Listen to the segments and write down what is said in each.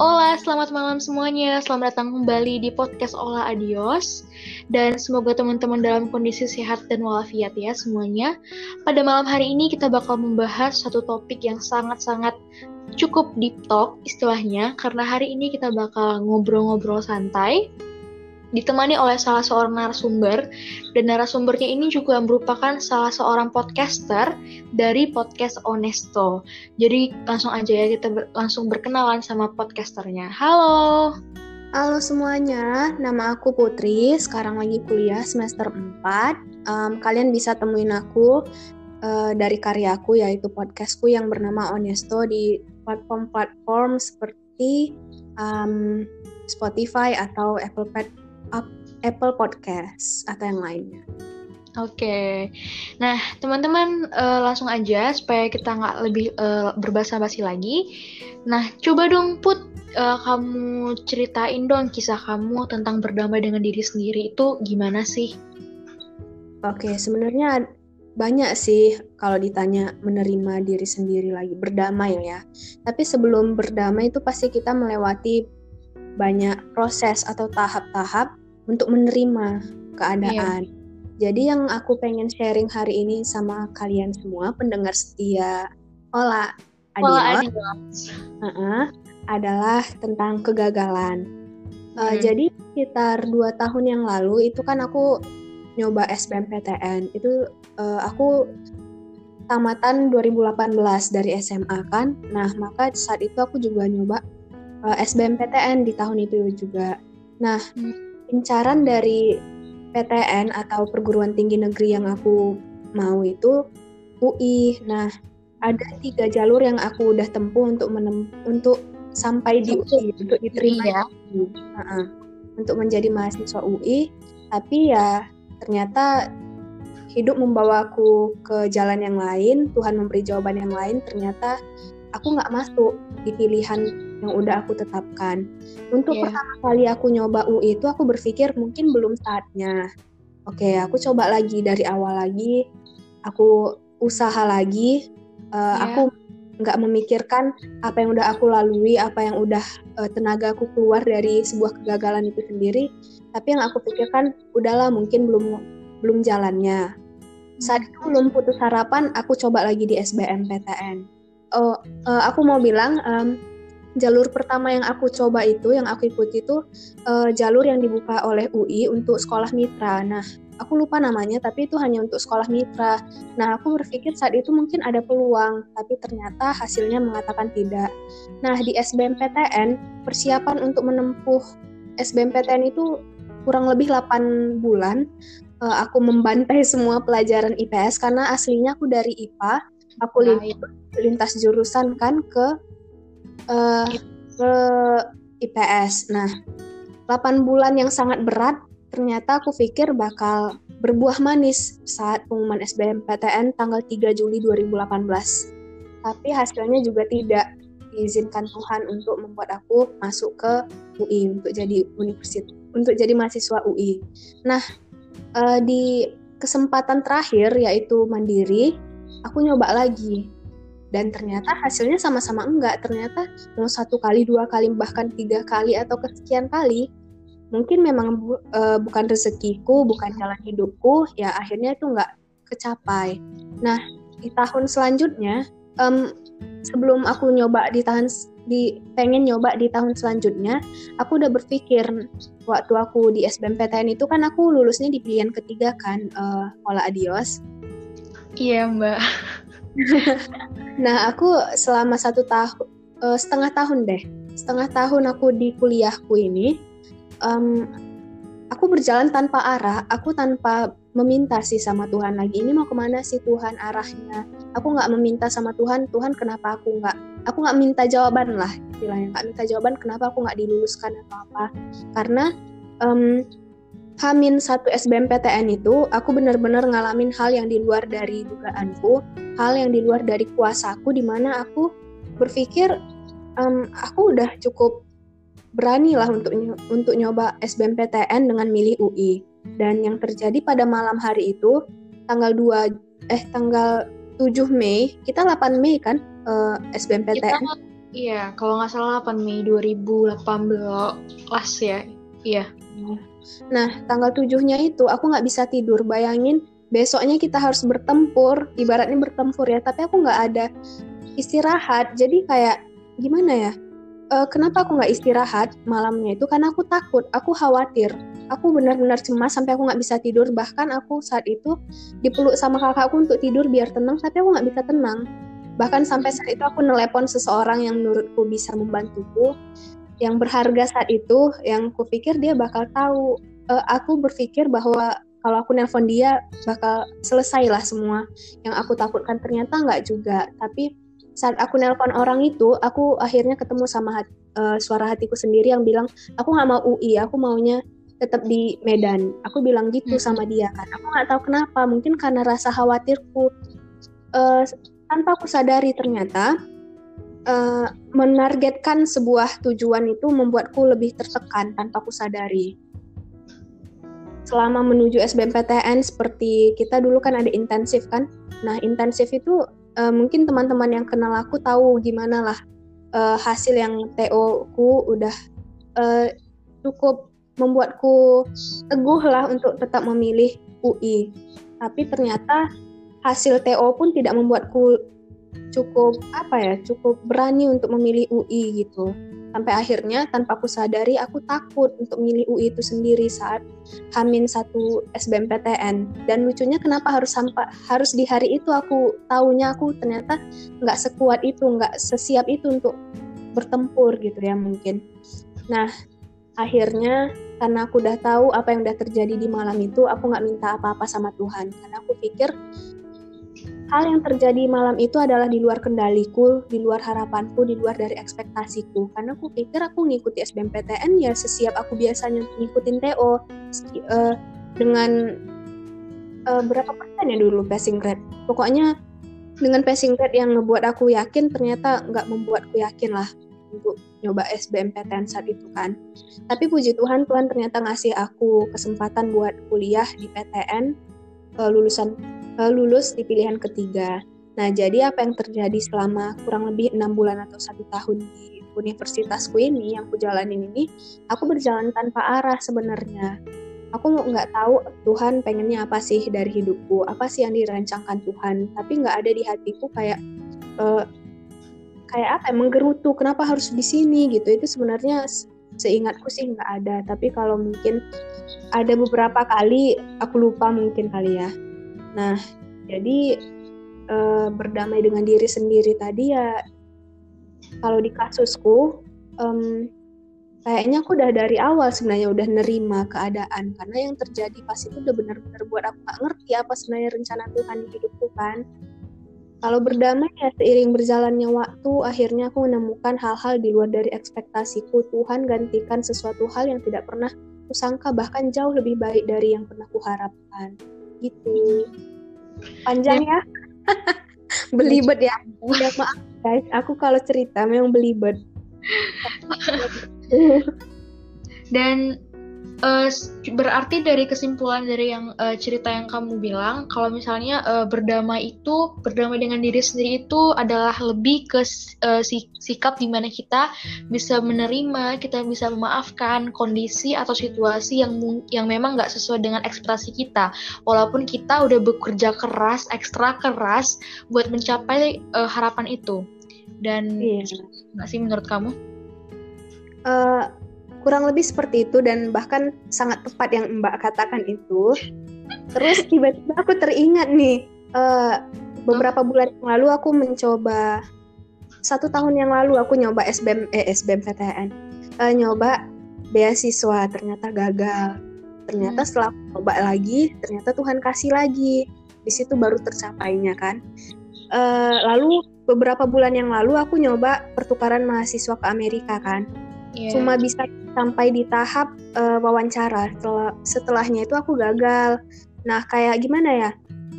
Hola, selamat malam semuanya. Selamat datang kembali di podcast Ola Adios. Dan semoga teman-teman dalam kondisi sehat dan walafiat ya semuanya. Pada malam hari ini kita bakal membahas satu topik yang sangat-sangat cukup deep talk istilahnya. Karena hari ini kita bakal ngobrol-ngobrol santai ditemani oleh salah seorang narasumber dan narasumbernya ini juga merupakan salah seorang podcaster dari podcast Onesto. Jadi langsung aja ya kita ber langsung berkenalan sama podcasternya. Halo. Halo semuanya, nama aku Putri, sekarang lagi kuliah semester 4. Um, kalian bisa temuin aku uh, dari karyaku yaitu podcastku yang bernama Onesto di platform-platform seperti um, Spotify atau Apple Apple Podcast atau yang lainnya. Oke, okay. nah teman-teman uh, langsung aja supaya kita nggak lebih uh, berbasa-basi lagi. Nah coba dong Put, uh, kamu ceritain dong kisah kamu tentang berdamai dengan diri sendiri itu gimana sih? Oke, okay, sebenarnya banyak sih kalau ditanya menerima diri sendiri lagi berdamai ya. Tapi sebelum berdamai itu pasti kita melewati banyak proses atau tahap-tahap untuk menerima keadaan. Yeah. Jadi yang aku pengen sharing hari ini sama kalian semua pendengar setia Ola Adios, uh -uh, adalah tentang kegagalan. Uh, Jadi sekitar dua tahun yang lalu itu kan aku nyoba SBMPTN itu uh, aku tamatan 2018 dari SMA kan. Nah maka saat itu aku juga nyoba uh, SBMPTN di tahun itu juga. Nah hmm incaran dari PTN atau perguruan tinggi negeri yang aku mau itu UI. Nah, ada tiga jalur yang aku udah tempuh untuk menem untuk sampai di UI untuk diterima ya. Uh -uh, untuk menjadi mahasiswa UI. Tapi ya ternyata hidup membawaku ke jalan yang lain. Tuhan memberi jawaban yang lain. Ternyata aku nggak masuk di pilihan yang udah aku tetapkan. Untuk yeah. pertama kali aku nyoba UI itu aku berpikir mungkin belum saatnya. Oke, okay, aku coba lagi dari awal lagi. Aku usaha lagi. Uh, eh, yeah. Aku nggak memikirkan apa yang udah aku lalui, apa yang udah uh, tenaga aku keluar dari sebuah kegagalan itu sendiri. Tapi yang aku pikirkan, udahlah mungkin belum belum jalannya. Saat itu belum putus harapan, aku coba lagi di SBMPTN. Oh, uh, aku mau bilang, um, jalur pertama yang aku coba itu, yang aku ikuti itu uh, jalur yang dibuka oleh UI untuk sekolah mitra. Nah, aku lupa namanya, tapi itu hanya untuk sekolah mitra. Nah, aku berpikir saat itu mungkin ada peluang, tapi ternyata hasilnya mengatakan tidak. Nah, di SBMPTN, persiapan untuk menempuh SBMPTN itu kurang lebih 8 bulan. Uh, aku membantai semua pelajaran IPS karena aslinya aku dari IPA. Aku nah, lintas jurusan kan ke uh, ke IPS. Nah, 8 bulan yang sangat berat ternyata aku pikir bakal berbuah manis saat pengumuman SBMPTN tanggal 3 Juli 2018. Tapi hasilnya juga tidak diizinkan Tuhan untuk membuat aku masuk ke UI untuk jadi universitas untuk jadi mahasiswa UI. Nah, uh, di kesempatan terakhir yaitu mandiri, aku nyoba lagi dan ternyata hasilnya sama-sama enggak. Ternyata mau satu kali dua kali bahkan tiga kali atau kesekian kali mungkin memang bu, uh, bukan rezekiku bukan jalan hidupku ya akhirnya itu enggak kecapai. Nah di tahun selanjutnya um, sebelum aku nyoba di tahun di pengen nyoba di tahun selanjutnya aku udah berpikir waktu aku di SBMPTN itu kan aku lulusnya di pilihan ketiga kan uh, Ola Adios. Iya mbak nah, aku selama satu tahun uh, setengah tahun deh, setengah tahun aku di kuliahku ini, um, aku berjalan tanpa arah, aku tanpa meminta sih sama Tuhan lagi ini mau ke mana sih Tuhan arahnya? Aku nggak meminta sama Tuhan Tuhan kenapa aku nggak aku nggak minta jawaban lah istilahnya. Nggak minta jawaban kenapa aku nggak diluluskan atau apa. Karena um, Hamin satu SBMPTN itu aku benar-benar ngalamin hal yang di luar dari dugaanku, hal yang di luar dari kuasaku, di mana aku berpikir um, aku udah cukup berani lah untuk untuk nyoba SBMPTN dengan milih UI. Dan yang terjadi pada malam hari itu tanggal 2 eh tanggal 7 Mei, kita 8 Mei kan uh, SBMPTN. Kita Iya, kalau nggak salah 8 Mei 2018 ya. Iya. Nah, tanggal tujuhnya itu aku nggak bisa tidur. Bayangin besoknya kita harus bertempur, ibaratnya bertempur ya, tapi aku nggak ada istirahat. Jadi kayak gimana ya? Uh, kenapa aku nggak istirahat malamnya itu? Karena aku takut, aku khawatir. Aku benar-benar cemas sampai aku nggak bisa tidur. Bahkan aku saat itu dipeluk sama kakakku untuk tidur biar tenang, tapi aku nggak bisa tenang bahkan sampai saat itu aku nelepon seseorang yang menurutku bisa membantuku yang berharga saat itu yang kupikir dia bakal tahu. Uh, aku berpikir bahwa kalau aku nelpon dia bakal selesai lah semua. Yang aku takutkan ternyata nggak juga. Tapi saat aku nelpon orang itu aku akhirnya ketemu sama hati, uh, suara hatiku sendiri yang bilang aku nggak mau UI aku maunya tetap di Medan. Aku bilang gitu hmm. sama dia kan. Aku nggak tahu kenapa mungkin karena rasa khawatirku. Uh, tanpa aku sadari ternyata uh, menargetkan sebuah tujuan itu membuatku lebih tertekan tanpa aku sadari. Selama menuju SBMPTN seperti kita dulu kan ada intensif kan. Nah intensif itu uh, mungkin teman-teman yang kenal aku tahu gimana lah uh, hasil yang TO ku udah uh, cukup membuatku teguh lah untuk tetap memilih UI. Tapi ternyata hasil TO pun tidak membuatku cukup apa ya cukup berani untuk memilih UI gitu. Sampai akhirnya tanpa aku sadari aku takut untuk memilih UI itu sendiri saat Hamin satu SBMPTN dan lucunya kenapa harus sampai harus di hari itu aku tahunya aku ternyata nggak sekuat itu nggak sesiap itu untuk bertempur gitu ya mungkin. Nah akhirnya karena aku udah tahu apa yang udah terjadi di malam itu aku nggak minta apa-apa sama Tuhan. Karena aku pikir Hal yang terjadi malam itu adalah di luar kendaliku, di luar harapanku, di luar dari ekspektasiku. Karena aku pikir aku ngikuti SBMPTN ya sesiap aku biasanya ngikutin TO uh, eh, dengan uh, berapa persen ya dulu passing grade. Pokoknya dengan passing grade yang ngebuat aku yakin ternyata nggak membuatku yakin lah untuk nyoba SBMPTN saat itu kan. Tapi puji Tuhan, Tuhan ternyata ngasih aku kesempatan buat kuliah di PTN uh, eh, lulusan lulus di pilihan ketiga. Nah, jadi apa yang terjadi selama kurang lebih enam bulan atau satu tahun di universitasku ini yang aku jalanin ini, aku berjalan tanpa arah sebenarnya. Aku nggak tahu Tuhan pengennya apa sih dari hidupku, apa sih yang dirancangkan Tuhan, tapi nggak ada di hatiku kayak uh, kayak apa? Ya, menggerutu. Kenapa harus di sini gitu? Itu sebenarnya seingatku sih nggak ada. Tapi kalau mungkin ada beberapa kali aku lupa mungkin kali ya Nah, jadi e, berdamai dengan diri sendiri tadi ya kalau di kasusku um, kayaknya aku udah dari awal sebenarnya udah nerima keadaan karena yang terjadi pas itu udah benar-benar buat aku gak ngerti apa sebenarnya rencana Tuhan di hidupku kan. Kalau berdamai ya seiring berjalannya waktu akhirnya aku menemukan hal-hal di luar dari ekspektasiku. Tuhan gantikan sesuatu hal yang tidak pernah kusangka bahkan jauh lebih baik dari yang pernah kuharapkan gitu. Panjang ya. Belibet ya. Udah maaf guys. Aku kalau cerita memang belibet. Dan uh, berarti dari kesimpulan dari yang uh, cerita yang kamu bilang kalau misalnya uh, berdamai itu berdamai dengan diri sendiri itu adalah lebih ke uh, sikap di mana kita bisa menerima kita bisa memaafkan kondisi atau situasi yang yang memang nggak sesuai dengan ekspresi kita walaupun kita udah bekerja keras ekstra keras buat mencapai uh, harapan itu dan iya. nggak sih menurut kamu? Uh, kurang lebih seperti itu dan bahkan sangat tepat yang Mbak katakan itu. Terus tiba-tiba aku teringat nih uh, beberapa bulan yang lalu aku mencoba satu tahun yang lalu aku nyoba SBM eh SBMPTN uh, eh, nyoba beasiswa ternyata gagal. Ternyata hmm. setelah coba lagi ternyata Tuhan kasih lagi di situ baru tercapainya kan. Uh, lalu beberapa bulan yang lalu aku nyoba pertukaran mahasiswa ke Amerika kan. Yeah. Cuma bisa sampai di tahap uh, wawancara. Setelah setelahnya itu aku gagal. Nah kayak gimana ya?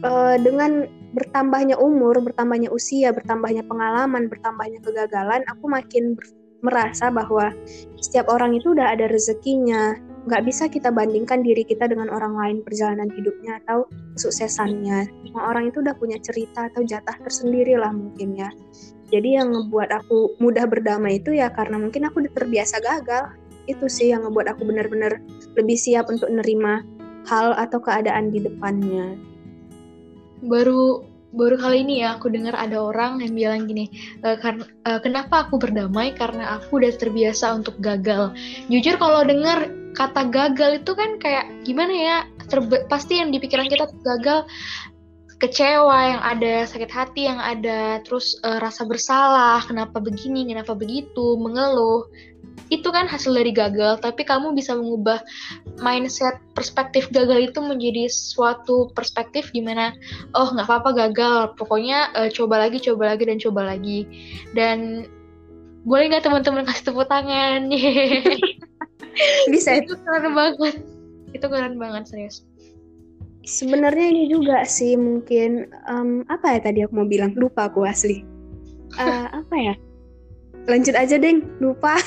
Uh, dengan bertambahnya umur bertambahnya usia bertambahnya pengalaman bertambahnya kegagalan aku makin merasa bahwa setiap orang itu udah ada rezekinya. Nggak bisa kita bandingkan diri kita dengan orang lain perjalanan hidupnya atau kesuksesannya. Semua orang itu udah punya cerita atau jatah tersendiri lah mungkin ya Jadi yang ngebuat aku mudah berdamai itu ya karena mungkin aku terbiasa gagal. Itu sih yang ngebuat aku benar-benar lebih siap untuk nerima hal atau keadaan di depannya. Baru baru kali ini ya aku dengar ada orang yang bilang gini, e, karena e, kenapa aku berdamai karena aku udah terbiasa untuk gagal. Jujur kalau dengar kata gagal itu kan kayak gimana ya? Pasti yang di pikiran kita gagal kecewa, yang ada sakit hati, yang ada terus e, rasa bersalah, kenapa begini, kenapa begitu, mengeluh itu kan hasil dari gagal, tapi kamu bisa mengubah mindset perspektif gagal itu menjadi suatu perspektif gimana, oh nggak apa-apa gagal, pokoknya uh, coba lagi, coba lagi dan coba lagi. Dan boleh nggak teman-teman kasih tepuk tangan? bisa itu keren banget, itu keren banget serius. Sebenarnya ini juga sih mungkin um, apa ya tadi aku mau bilang? Lupa aku asli. Uh, apa ya? lanjut aja deng. Lupa.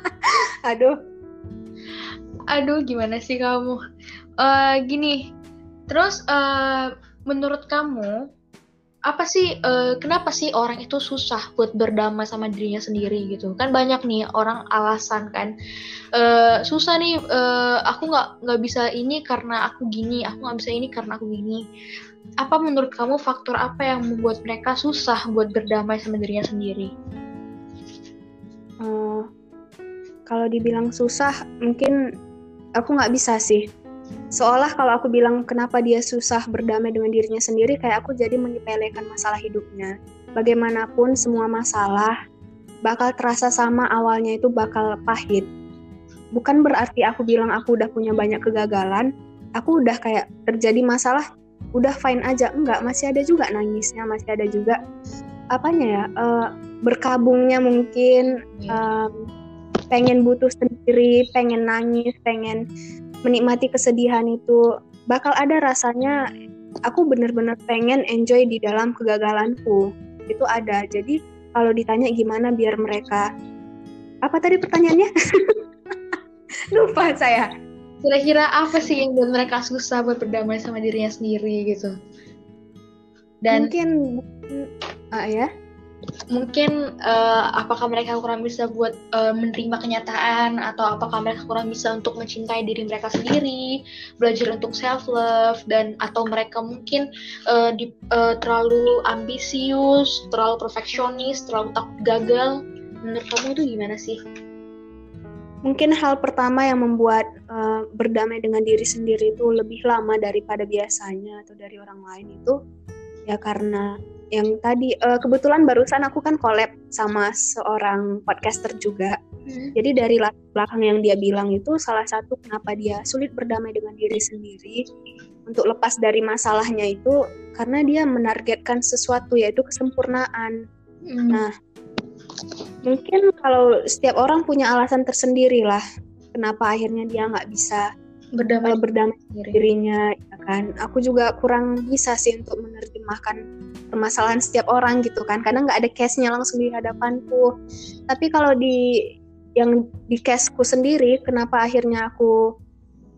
Aduh. Aduh gimana sih kamu? Uh, gini. Terus uh, menurut kamu apa sih uh, kenapa sih orang itu susah buat berdamai sama dirinya sendiri gitu? Kan banyak nih orang alasan kan. Uh, susah nih uh, aku nggak nggak bisa ini karena aku gini aku nggak bisa ini karena aku gini. Apa menurut kamu faktor apa yang membuat mereka susah buat berdamai sama dirinya sendiri? Uh, kalau dibilang susah mungkin aku nggak bisa sih seolah kalau aku bilang kenapa dia susah berdamai dengan dirinya sendiri kayak aku jadi menyepelekan masalah hidupnya. Bagaimanapun semua masalah bakal terasa sama awalnya itu bakal pahit. Bukan berarti aku bilang aku udah punya banyak kegagalan aku udah kayak terjadi masalah udah fine aja. Enggak masih ada juga nangisnya masih ada juga apanya ya uh, berkabungnya mungkin um, pengen butuh sendiri, pengen nangis, pengen menikmati kesedihan itu bakal ada rasanya aku bener-bener pengen enjoy di dalam kegagalanku. Itu ada. Jadi kalau ditanya gimana biar mereka apa tadi pertanyaannya? Lupa saya. Kira-kira apa sih yang buat mereka susah buat berdamai sama dirinya sendiri gitu? Dan mungkin uh, ya mungkin uh, apakah mereka kurang bisa buat uh, menerima kenyataan atau apakah mereka kurang bisa untuk mencintai diri mereka sendiri belajar untuk self love dan atau mereka mungkin uh, di, uh, terlalu ambisius terlalu perfeksionis terlalu takut gagal. Menurut kamu itu gimana sih? Mungkin hal pertama yang membuat uh, berdamai dengan diri sendiri itu lebih lama daripada biasanya atau dari orang lain itu ya karena yang tadi uh, kebetulan barusan aku kan collab sama seorang podcaster juga. Hmm. Jadi dari latar belakang yang dia bilang itu salah satu kenapa dia sulit berdamai dengan diri sendiri untuk lepas dari masalahnya itu karena dia menargetkan sesuatu yaitu kesempurnaan. Hmm. Nah, mungkin kalau setiap orang punya alasan tersendiri lah kenapa akhirnya dia nggak bisa berdamai berdamai dirinya ya kan aku juga kurang bisa sih untuk menerjemahkan permasalahan setiap orang gitu kan. Karena nggak ada case-nya langsung di hadapanku. Tapi kalau di yang di case-ku sendiri kenapa akhirnya aku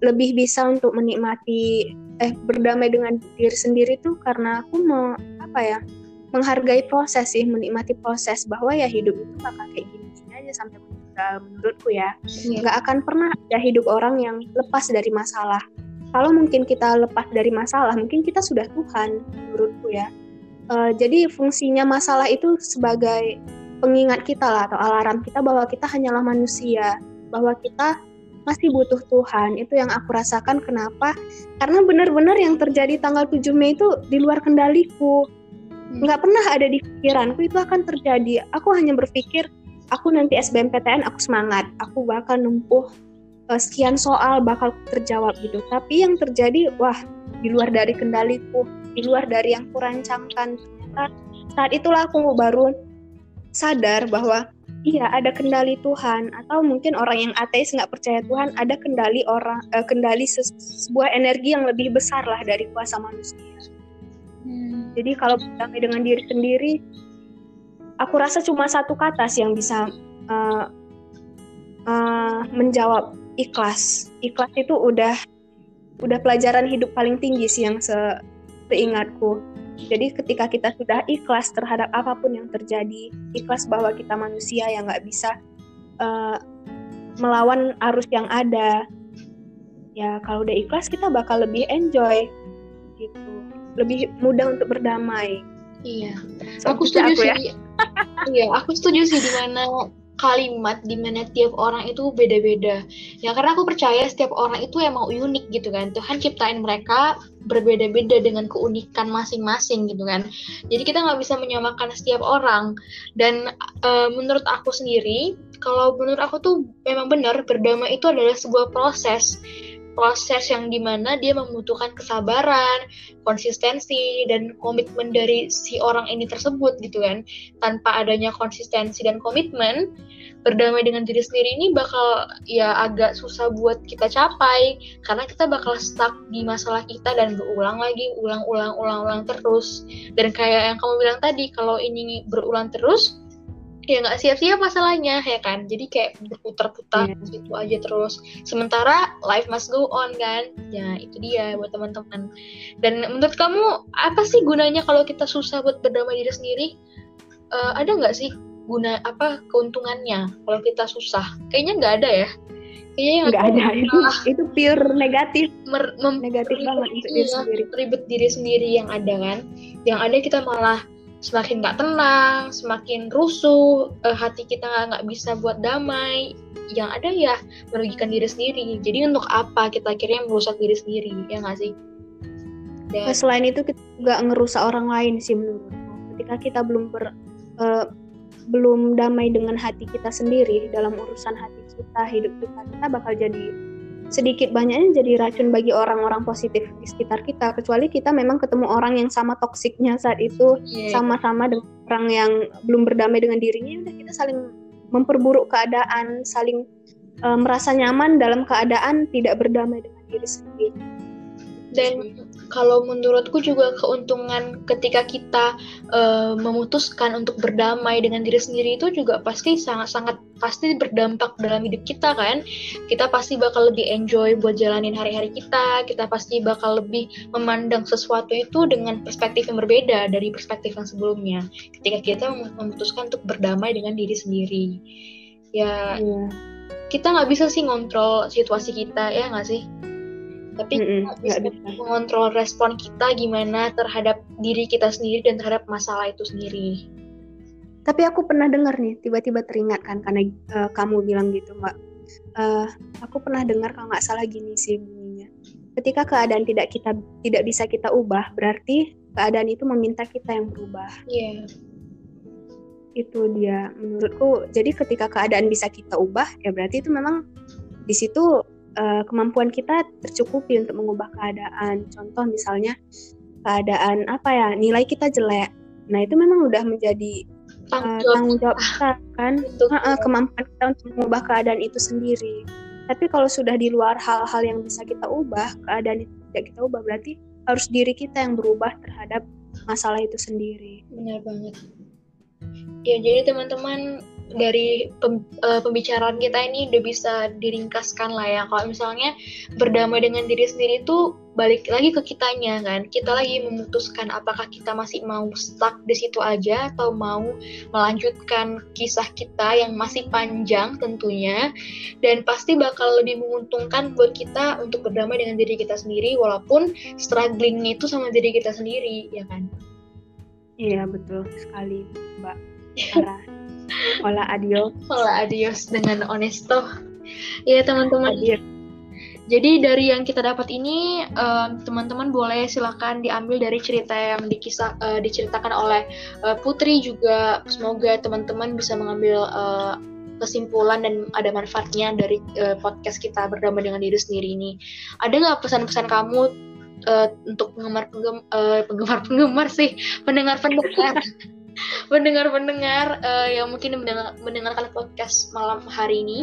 lebih bisa untuk menikmati eh berdamai dengan diri sendiri tuh karena aku mau apa ya menghargai proses sih menikmati proses bahwa ya hidup itu bakal kayak gini-gini aja sampai meninggal menurutku ya. Yeah. nggak akan pernah ada hidup orang yang lepas dari masalah. Kalau mungkin kita lepas dari masalah mungkin kita sudah Tuhan menurutku ya uh, jadi fungsinya masalah itu sebagai pengingat kita lah atau alarm kita bahwa kita hanyalah manusia bahwa kita masih butuh Tuhan. Itu yang aku rasakan. Kenapa? Karena benar-benar yang terjadi tanggal 7 Mei itu di luar kendaliku. Hmm. nggak pernah ada di pikiranku itu akan terjadi. Aku hanya berpikir aku nanti SBMPTN aku semangat. Aku bakal nempuh uh, sekian soal bakal terjawab gitu. Tapi yang terjadi wah di luar dari kendaliku di luar dari yang kurancangkan. Ternyata saat itulah aku baru sadar bahwa iya ada kendali Tuhan. Atau mungkin orang yang ateis nggak percaya Tuhan ada kendali orang uh, kendali sebuah energi yang lebih besar lah dari kuasa manusia. Hmm. jadi kalau berdamai dengan diri sendiri aku rasa cuma satu kata sih yang bisa uh, uh, menjawab ikhlas. Ikhlas itu udah udah pelajaran hidup paling tinggi sih yang se seingatku Jadi ketika kita sudah ikhlas terhadap apa pun yang terjadi, ikhlas bahwa kita manusia yang nggak bisa uh, melawan arus yang ada, ya kalau udah ikhlas kita bakal lebih enjoy gitu, lebih mudah untuk berdamai. Iya, so, aku setuju aku ya. sih. iya, aku setuju sih di mana kalimat di mana tiap orang itu beda-beda. Ya karena aku percaya setiap orang itu emang unik gitu kan. Tuhan ciptain mereka berbeda-beda dengan keunikan masing-masing gitu kan. Jadi kita nggak bisa menyamakan setiap orang. Dan e, menurut aku sendiri, kalau menurut aku tuh memang benar berdamai itu adalah sebuah proses proses yang di mana dia membutuhkan kesabaran, konsistensi, dan komitmen dari si orang ini tersebut gitu kan. Tanpa adanya konsistensi dan komitmen, berdamai dengan diri sendiri ini bakal ya agak susah buat kita capai karena kita bakal stuck di masalah kita dan berulang lagi, ulang-ulang, ulang-ulang terus. Dan kayak yang kamu bilang tadi, kalau ini berulang terus, ya nggak siap-siap masalahnya ya kan? Jadi kayak berputar-putar yeah. gitu aja terus. Sementara life must go on kan? Ya itu dia buat teman-teman. Dan menurut kamu apa sih gunanya kalau kita susah buat berdamai diri sendiri? Uh, ada nggak sih guna apa keuntungannya kalau kita susah? Kayaknya nggak ada ya. Kayaknya nggak ada. itu itu pure negatif. Mer negatif banget untuk diri sendiri. ribet diri sendiri yang ada kan? Yang ada kita malah semakin nggak tenang, semakin rusuh, uh, hati kita nggak bisa buat damai. Yang ada ya merugikan diri sendiri. Jadi untuk apa kita akhirnya merusak diri sendiri, ya nggak sih? Dan... Nah, selain itu kita juga ngerusak orang lain sih menurutku. Ketika kita belum ber, uh, belum damai dengan hati kita sendiri dalam urusan hati kita, hidup kita, kita bakal jadi sedikit banyaknya jadi racun bagi orang-orang positif di sekitar kita kecuali kita memang ketemu orang yang sama toksiknya saat itu yeah. Iya. sama-sama dengan orang yang belum berdamai dengan dirinya udah kita saling memperburuk keadaan saling uh, merasa nyaman dalam keadaan tidak berdamai dengan diri sendiri dan kalau menurutku juga keuntungan ketika kita uh, memutuskan untuk berdamai dengan diri sendiri itu juga pasti sangat-sangat pasti berdampak dalam hidup kita kan? Kita pasti bakal lebih enjoy buat jalanin hari-hari kita kita pasti bakal lebih memandang sesuatu itu dengan perspektif yang berbeda dari perspektif yang sebelumnya. Ketika kita memutuskan untuk berdamai dengan diri sendiri. Ya yeah. kita nggak bisa sih ngontrol situasi kita ya nggak sih tapi mm -hmm. kita bisa, bisa mengontrol respon kita gimana terhadap diri kita sendiri dan terhadap masalah itu sendiri. Tapi aku pernah dengar nih, tiba-tiba teringat kan karena uh, kamu bilang gitu, Mbak. Uh, aku pernah dengar kalau nggak salah gini sih bunyinya. Ketika keadaan tidak kita tidak bisa kita ubah, berarti keadaan itu meminta kita yang berubah. Iya. Yeah. Itu dia menurutku. Jadi ketika keadaan bisa kita ubah, ya berarti itu memang di situ uh, kemampuan kita tercukupi untuk mengubah keadaan. Contoh misalnya keadaan apa ya nilai kita jelek, nah itu memang udah menjadi uh, tanggung jawab kita kan, uh, kemampuan kita untuk mengubah keadaan itu sendiri. Tapi kalau sudah di luar hal-hal yang bisa kita ubah, keadaan itu tidak kita ubah berarti harus diri kita yang berubah terhadap masalah itu sendiri. Benar banget. Ya jadi teman-teman dari pem, uh, pembicaraan kita ini udah bisa diringkaskan lah ya. Kalau misalnya berdamai dengan diri sendiri itu balik lagi ke kitanya kan. Kita lagi memutuskan apakah kita masih mau stuck di situ aja atau mau melanjutkan kisah kita yang masih panjang tentunya. Dan pasti bakal lebih menguntungkan buat kita untuk berdamai dengan diri kita sendiri walaupun strugglingnya itu sama diri kita sendiri ya kan? Iya betul sekali mbak. Sarah Hola adios. Hola adios dengan honesto. Ya teman-teman. Jadi dari yang kita dapat ini teman-teman uh, boleh silakan diambil dari cerita yang dikisah uh, diceritakan oleh uh, Putri juga semoga teman-teman bisa mengambil uh, kesimpulan dan ada manfaatnya dari uh, podcast kita berdamai dengan diri sendiri ini. Ada nggak pesan-pesan kamu uh, untuk penggemar penggemar uh, penggemar penggemar sih pendengar pendengar pendengar-pendengar uh, yang mungkin mendengar, mendengarkan podcast malam hari ini?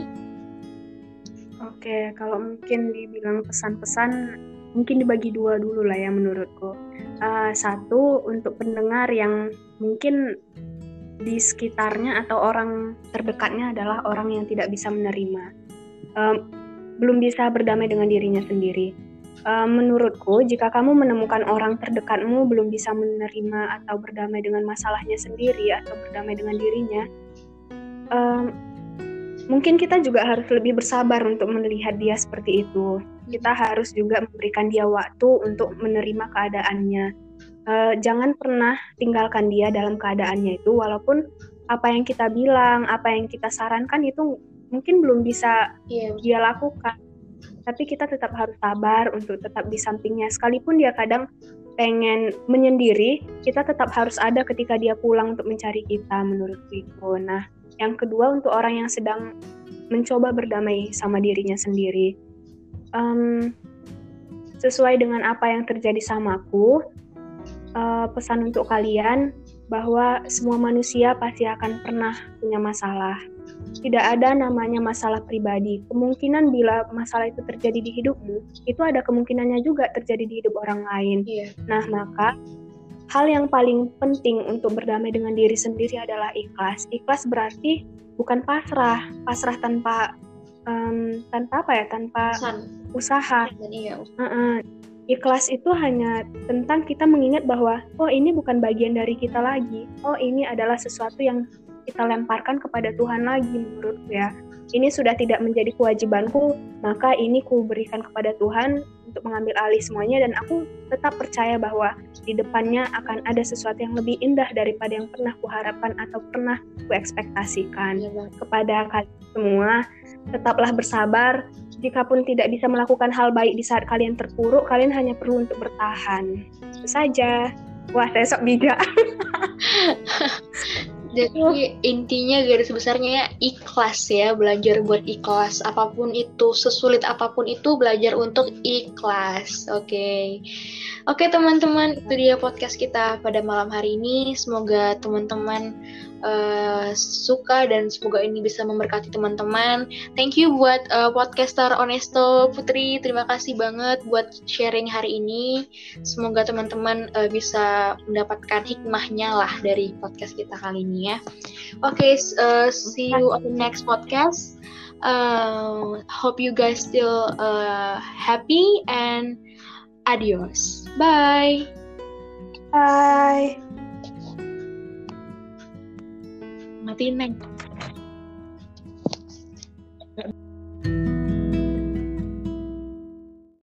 Oke, kalau mungkin dibilang pesan-pesan, mungkin dibagi dua dulu lah ya menurutku. Uh, satu untuk pendengar yang mungkin di sekitarnya atau orang terdekatnya adalah orang yang tidak bisa menerima, uh, belum bisa berdamai dengan dirinya sendiri. Uh, menurutku, jika kamu menemukan orang terdekatmu belum bisa menerima atau berdamai dengan masalahnya sendiri atau berdamai dengan dirinya, um, mungkin kita juga harus lebih bersabar untuk melihat dia seperti itu. Kita harus juga memberikan dia waktu untuk menerima keadaannya. Uh, jangan pernah tinggalkan dia dalam keadaannya itu, walaupun apa yang kita bilang, apa yang kita sarankan itu mungkin belum bisa yeah. dia lakukan tapi kita tetap harus sabar untuk tetap di sampingnya. Sekalipun dia kadang pengen menyendiri kita tetap harus ada ketika dia pulang untuk mencari kita menurut itu nah yang kedua untuk orang yang sedang mencoba berdamai sama dirinya sendiri um, sesuai dengan apa yang terjadi sama aku uh, pesan untuk kalian bahwa semua manusia pasti akan pernah punya masalah tidak ada namanya masalah pribadi. Kemungkinan bila masalah itu terjadi di hidupmu, itu ada kemungkinannya juga terjadi di hidup orang lain. Yeah. Nah, maka hal yang paling penting untuk berdamai dengan diri sendiri adalah ikhlas. Ikhlas berarti bukan pasrah, pasrah tanpa um, tanpa apa ya, tanpa San. usaha. Iya. Uh -uh. Ikhlas itu hanya tentang kita mengingat bahwa oh ini bukan bagian dari kita lagi. Oh ini adalah sesuatu yang kita lemparkan kepada Tuhan lagi menurutku ya. Ini sudah tidak menjadi kewajibanku, maka ini ku berikan kepada Tuhan untuk mengambil alih semuanya dan aku tetap percaya bahwa di depannya akan ada sesuatu yang lebih indah daripada yang pernah kuharapkan atau pernah kuekspektasikan. Ya, kepada kalian semua, tetaplah bersabar. Jikapun tidak bisa melakukan hal baik di saat kalian terpuruk, kalian hanya perlu untuk bertahan. Itu saja. Wah, saya sok bijak. Jadi intinya garis besarnya ikhlas ya, belajar buat ikhlas. Apa pun itu, sesulit apa pun itu belajar untuk ikhlas. Oke. Okay. Oke okay, teman-teman, itu dia podcast kita pada malam hari ini. Semoga teman-teman uh, suka dan semoga ini bisa memberkati teman-teman. Thank you buat uh, podcaster Onesto Putri, terima kasih banget buat sharing hari ini. Semoga teman-teman uh, bisa mendapatkan hikmahnya lah dari podcast kita kali ini ya. Oke, okay, uh, see you on the next podcast. Uh, hope you guys still uh, happy and adios. Bye. Bye. mà tin anh.